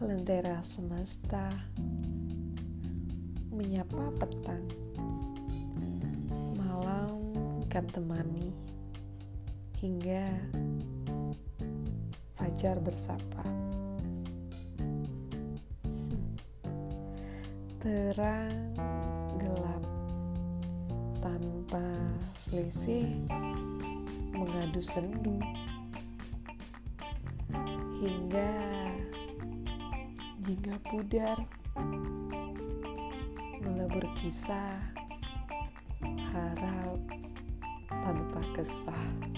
Lentera semesta menyapa petang. Malam kan temani hingga fajar bersapa. Terang gelap tanpa selisih mengadu sendu hingga. Jingga pudar. Melebur kisah. Harap tanpa kesah